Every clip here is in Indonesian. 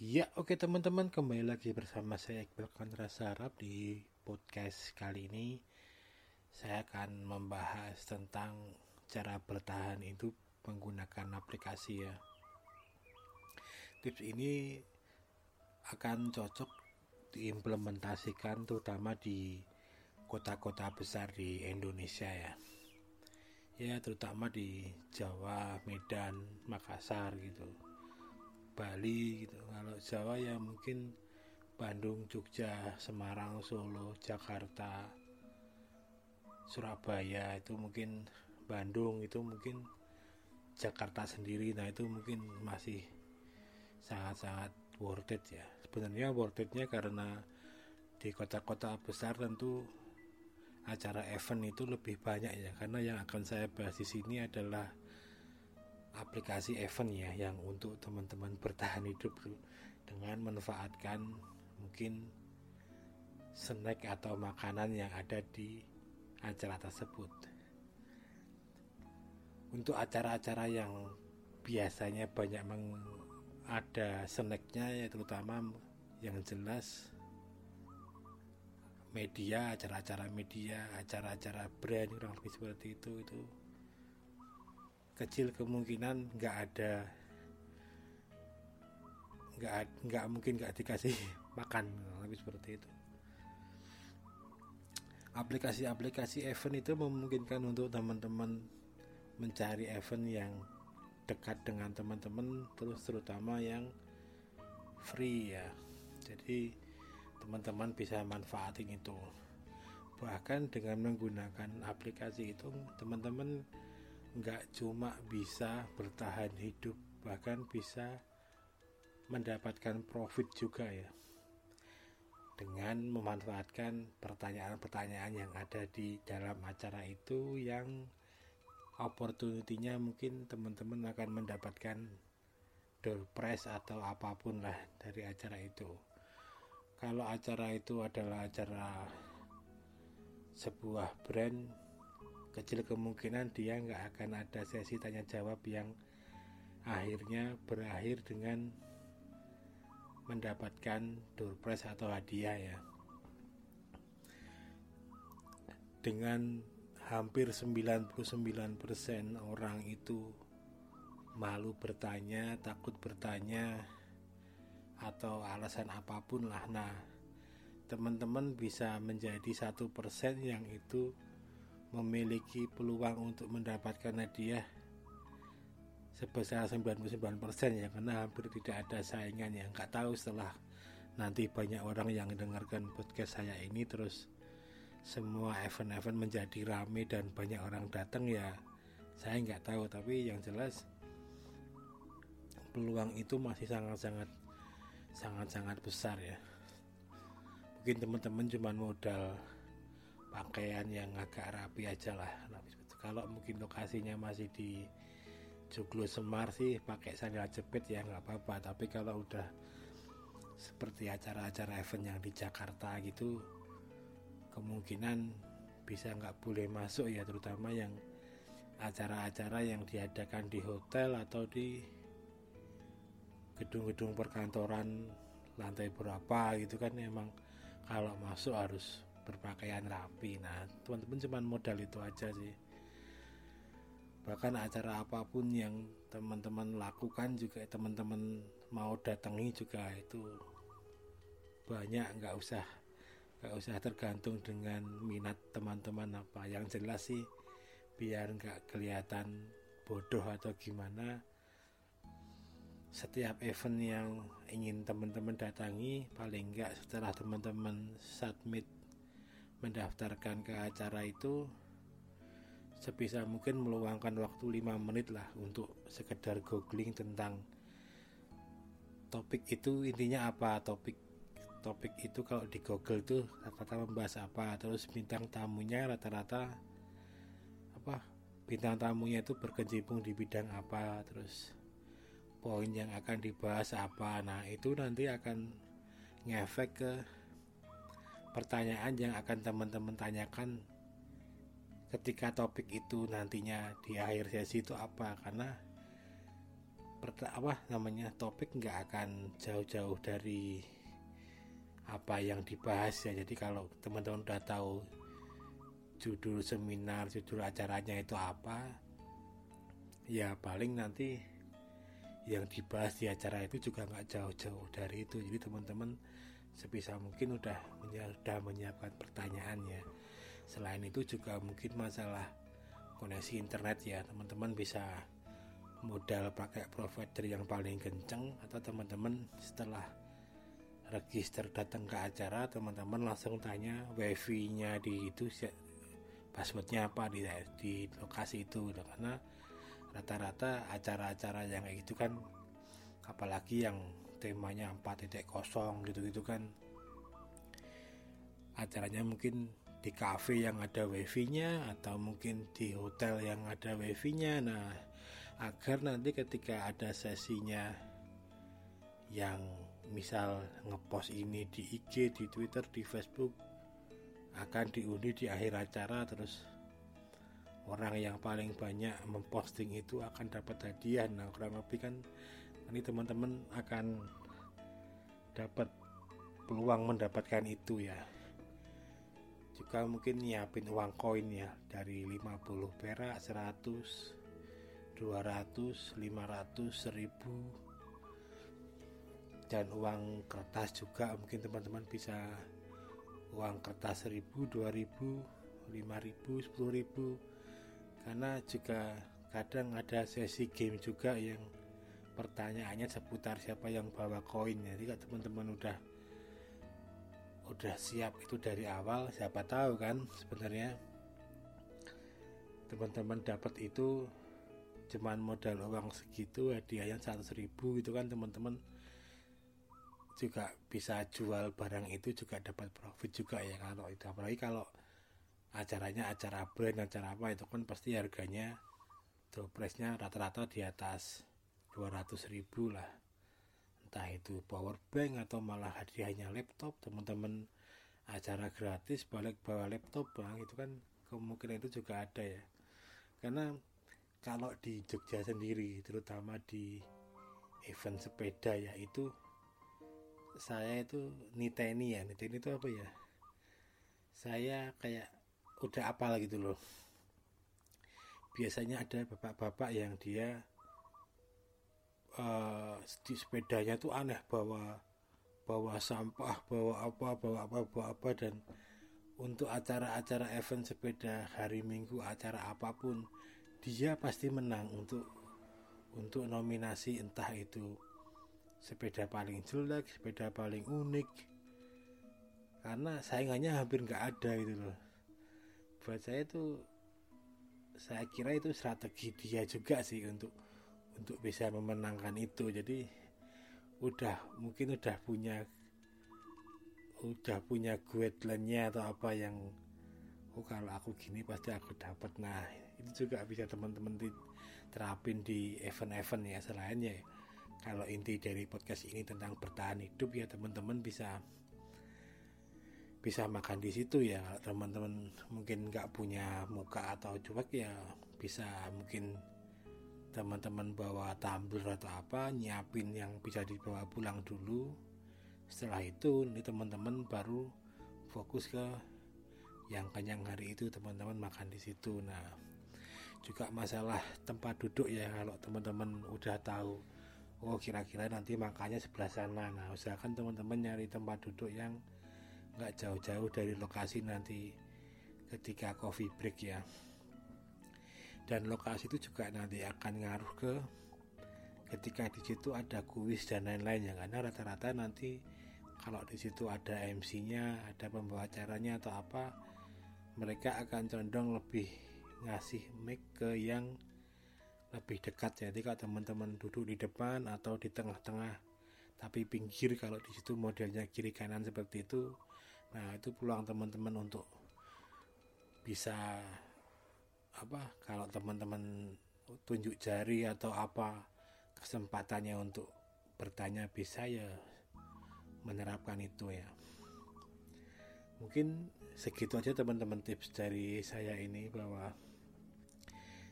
Ya, oke teman-teman, kembali lagi bersama saya Iqbal Kontra Sarap di podcast kali ini. Saya akan membahas tentang cara bertahan hidup menggunakan aplikasi ya. Tips ini akan cocok diimplementasikan terutama di kota-kota besar di Indonesia ya. Ya, terutama di Jawa, Medan, Makassar gitu Bali gitu. Kalau Jawa ya mungkin Bandung Jogja Semarang Solo Jakarta Surabaya itu mungkin Bandung itu mungkin Jakarta sendiri. Nah itu mungkin masih sangat-sangat worth it ya. Sebenarnya worth itnya karena di kota-kota besar tentu acara event itu lebih banyak ya. Karena yang akan saya bahas di sini adalah aplikasi event ya yang untuk teman-teman bertahan hidup dengan manfaatkan mungkin snack atau makanan yang ada di acara tersebut. Untuk acara-acara yang biasanya banyak meng ada snacknya ya terutama yang jelas media, acara-acara media, acara-acara brand kurang lebih seperti itu itu kecil kemungkinan nggak ada nggak nggak mungkin nggak dikasih makan lebih seperti itu. Aplikasi-aplikasi event itu memungkinkan untuk teman-teman mencari event yang dekat dengan teman-teman terus terutama yang free ya. Jadi teman-teman bisa manfaatin itu. Bahkan dengan menggunakan aplikasi itu teman-teman nggak cuma bisa bertahan hidup bahkan bisa mendapatkan profit juga ya. Dengan memanfaatkan pertanyaan-pertanyaan yang ada di dalam acara itu yang opportunity-nya mungkin teman-teman akan mendapatkan door prize atau apa pun lah dari acara itu. Kalau acara itu adalah acara sebuah brand kecil kemungkinan dia nggak akan ada sesi tanya jawab yang akhirnya berakhir dengan mendapatkan door prize atau hadiah ya dengan hampir 99% orang itu malu bertanya, takut bertanya atau alasan apa pun lah. Nah, teman-teman bisa menjadi satu persen yang itu memiliki peluang untuk mendapatkan hadiah sebesar 99% ya karena hampir tidak ada saingan yang nggak tahu setelah nanti banyak orang yang mendengarkan podcast saya ini terus semua event-event menjadi rame dan banyak orang datang ya saya nggak tahu. Tapi yang jelas peluang itu masih sangat-sangat sangat-sangat besar ya. Mungkin teman-teman cuma modal pakaian yang agak rapi aja lah. Kalau mungkin lokasinya masih di Joglo Semar sih pakai sandal jepit ya nggak apa-apa. Tapi kalau udah seperti acara-acara event yang di Jakarta gitu kemungkinan bisa nggak boleh masuk ya. Terutama yang acara-acara yang diadakan di hotel atau di gedung-gedung perkantoran lantai berapa gitu kan. Emang kalau masuk harus berpakaian rapi. Nah teman-teman cuma modal itu aja sih. Bahkan acara apa pun yang teman-teman lakukan juga teman-teman mau datangi juga itu banyak nggak usah nggak usah tergantung dengan minat teman-teman apa. Yang jelas sih biar nggak kelihatan bodoh atau gimana setiap event yang ingin teman-teman datangi paling nggak setelah teman-teman submit mendaftarkan ke acara itu sebisa mungkin meluangkan waktu 5 menit lah untuk sekedar googling tentang topik itu. Intinya apa? Topik topik itu kalau di Google tuh rata-rata membahas apa? Terus bintang tamunya rata-rata apa? Bintang tamunya itu berkecimpung di bidang apa? Terus poin yang akan dibahas apa? Nah itu nanti akan ngefek ke pertanyaan yang akan teman-teman tanyakan ketika topik itu nantinya di akhir sesi itu apa. Karena apa namanya topik nggak akan jauh-jauh dari apa yang dibahas ya. Jadi kalau teman-teman udah tahu judul seminar judul acaranya itu apa ya paling nanti yang dibahas di acara itu juga nggak jauh-jauh dari itu. Jadi teman-teman sebisa mungkin udah sudah menyiapkan pertanyaan ya selain itu juga mungkin masalah koneksi internet ya teman-teman bisa modal pakai provider yang paling kenceng atau teman-teman setelah register datang ke acara teman-teman langsung tanya wifi nya di itu passwordnya apa di, di lokasi itu gitu. karena rata-rata acara-acara yang kayak gitu kan apalagi yang temanya 4.0 gitu-gitu kan. Acaranya mungkin di cafe yang ada wifi-nya atau mungkin di hotel yang ada wifi-nya. Nah agar nanti ketika ada sesinya yang misal ngepost ini di IG, di Twitter, di Facebook akan diundi di akhir acara terus orang yang paling banyak memposting itu akan dapat hadiah. Nah kurang lebih kan ini teman-teman akan dapat peluang mendapatkan itu ya. Juga mungkin nyiapin uang koin ya dari 50 perak 100 200 500 1000 dan uang kertas juga mungkin teman-teman bisa uang kertas 1000 2000 5000 10000 karena juga kadang ada sesi game juga yang pertanyaannya seputar siapa yang bawa koin. Jadi kalau teman-teman udah udah siap itu dari awal siapa tahu kan sebenarnya teman-teman dapat itu cuman modal uang segitu hadiahnya 100 ribu gitu kan teman-teman. Juga bisa jual barang itu juga dapat profit juga ya kalau itu. Apalagi kalau acaranya acara brand acara apa itu kan pasti harganya door price-nya rata-rata di atas 200 ribu lah. Entah itu power bank atau malah hadiahnya laptop teman-teman acara gratis balik bawa laptop bang itu kan. Kemungkinan itu juga ada ya. Karena kalau di Jogja sendiri terutama di event sepeda ya itu saya itu niteni ya. Niteni itu apa ya? Saya kayak udah apa gitu loh. Biasanya ada bapak-bapak yang dia uh, di sepedanya tuh aneh bawa bawa sampah bawa apa bawa apa bawa apa dan untuk acara-acara event sepeda hari minggu acara apa pun dia pasti menang untuk untuk nominasi entah itu sepeda paling jelek sepeda paling unik. Karena saingannya hampir nggak ada gitu loh. Buat saya itu saya kira itu strategi dia juga sih untuk untuk bisa memenangkan itu. Jadi udah mungkin udah punya udah punya guideline-nya atau apa yang oh kalau aku gini pasti aku dapat. Nah itu juga bisa teman-teman terapin di event-event ya selainnya ya kalau inti dari podcast ini tentang bertahan hidup ya teman-teman bisa bisa makan di situ ya. Teman-teman mungkin nggak punya muka atau cuek ya bisa mungkin teman-teman bawa tumbler atau apa nyiapin yang bisa dibawa pulang dulu. Setelah itu ini teman-teman baru fokus ke yang kenyang hari itu teman-teman makan di situ. Nah juga masalah tempat duduk ya kalau teman-teman udah tahu oh kira-kira nanti makanya sebelah sana. Nah usahakan teman-teman nyari tempat duduk yang nggak jauh-jauh dari lokasi nanti ketika coffee break ya dan lokasi itu juga nanti akan ngaruh ke ketika di situ ada kuis dan lain-lain ya karena rata-rata nanti kalau di situ ada MC-nya ada pembawa acaranya atau apa mereka akan condong lebih ngasih mic ke yang lebih dekat. Jadi kalau teman-teman duduk di depan atau di tengah-tengah tapi pinggir kalau di situ modelnya kiri kanan seperti itu nah itu peluang teman-teman untuk bisa apa kalau teman-teman tunjuk jari atau apa kesempatannya untuk bertanya bisa ya menerapkan itu ya. Mungkin segitu aja teman-teman tips dari saya ini bahwa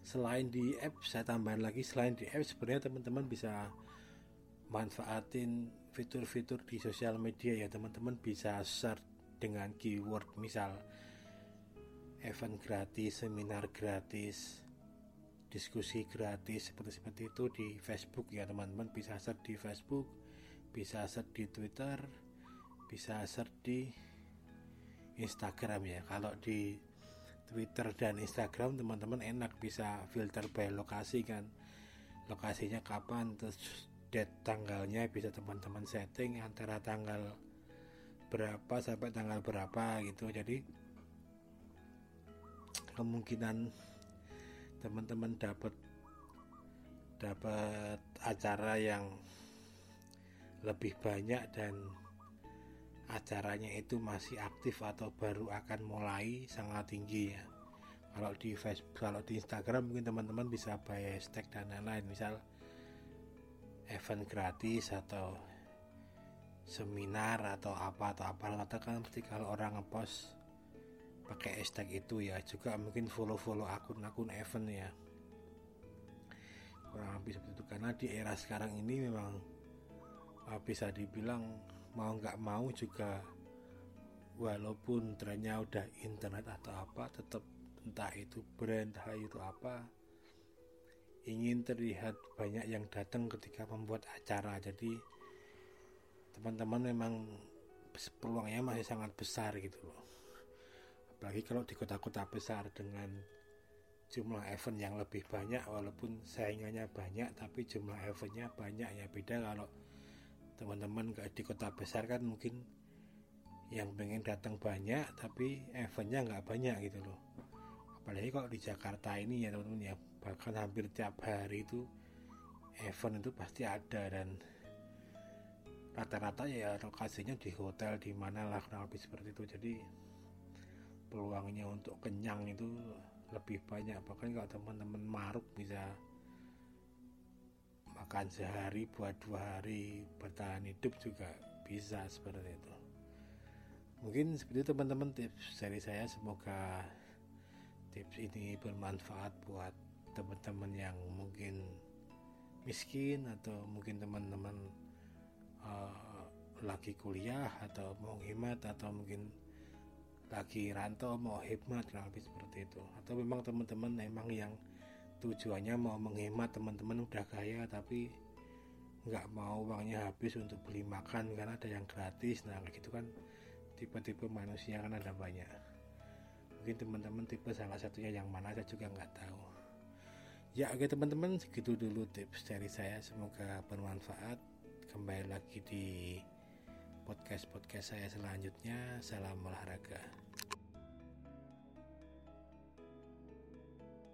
selain di app saya tambahin lagi selain di app sebenarnya teman-teman bisa manfaatin fitur-fitur di sosial media ya. Teman-teman bisa search dengan keyword misal event gratis, seminar gratis, diskusi gratis seperti seperti itu di Facebook ya teman-teman. Bisa search di Facebook, bisa search di Twitter, bisa search di Instagram ya. Kalau di Twitter dan Instagram teman-teman enak. Bisa filter by lokasi kan. Lokasinya kapan terus date tanggalnya bisa teman-teman setting antara tanggal berapa sampai tanggal berapa gitu. Jadi kemungkinan teman-teman dapat dapat acara yang lebih banyak dan acaranya itu masih aktif atau baru akan mulai sangat tinggi ya. Kalau di Facebook kalau di Instagram mungkin teman-teman bisa buy hashtag dan lain-lain. Misal event gratis atau seminar atau apa atau apa rata kan pasti kalau orang ngepost pakai hashtag itu ya. Juga mungkin follow-follow akun-akun event ya. Kurang lebih seperti itu. Karena di era sekarang ini memang ah, bisa dibilang mau nggak mau juga walaupun trennya udah internet atau apa tetap entah itu brand entah itu apa ingin terlihat banyak yang datang ketika membuat acara. Jadi teman-teman memang peluangnya masih sangat besar gitu loh apalagi kalau di kota-kota besar dengan jumlah event yang lebih banyak walaupun saingannya banyak tapi jumlah eventnya banyak ya beda. Kalau teman-teman di kota besar kan mungkin yang pengen datang banyak tapi eventnya nggak banyak gitu loh. Apalagi kalau di Jakarta ini ya teman-teman ya bahkan hampir tiap hari itu event itu pasti ada. Dan rata-rata ya lokasinya di hotel di mana lah kurang lebih seperti itu. Jadi peluangnya untuk kenyang itu lebih banyak. Bahkan kalau teman-teman maruk bisa makan sehari buat dua hari bertahan hidup juga bisa seperti itu. Mungkin seperti itu teman-teman tips dari saya. Semoga tips ini bermanfaat buat teman-teman yang mungkin miskin atau mungkin teman-teman uh, lagi kuliah atau mau hemat atau mungkin lagi rantau mau hemat lebih seperti itu. Atau memang teman-teman memang yang tujuannya mau menghemat teman-teman udah kaya tapi nggak mau uangnya habis untuk beli makan karena ada yang gratis. Nah gitu kan tipe-tipe manusia kan ada banyak. Mungkin teman-teman tipe salah satunya yang mana saya juga nggak tahu. Ya oke teman-teman segitu dulu tips dari saya. Semoga bermanfaat. Kembali lagi di podcast podcast saya selanjutnya. Salam olahraga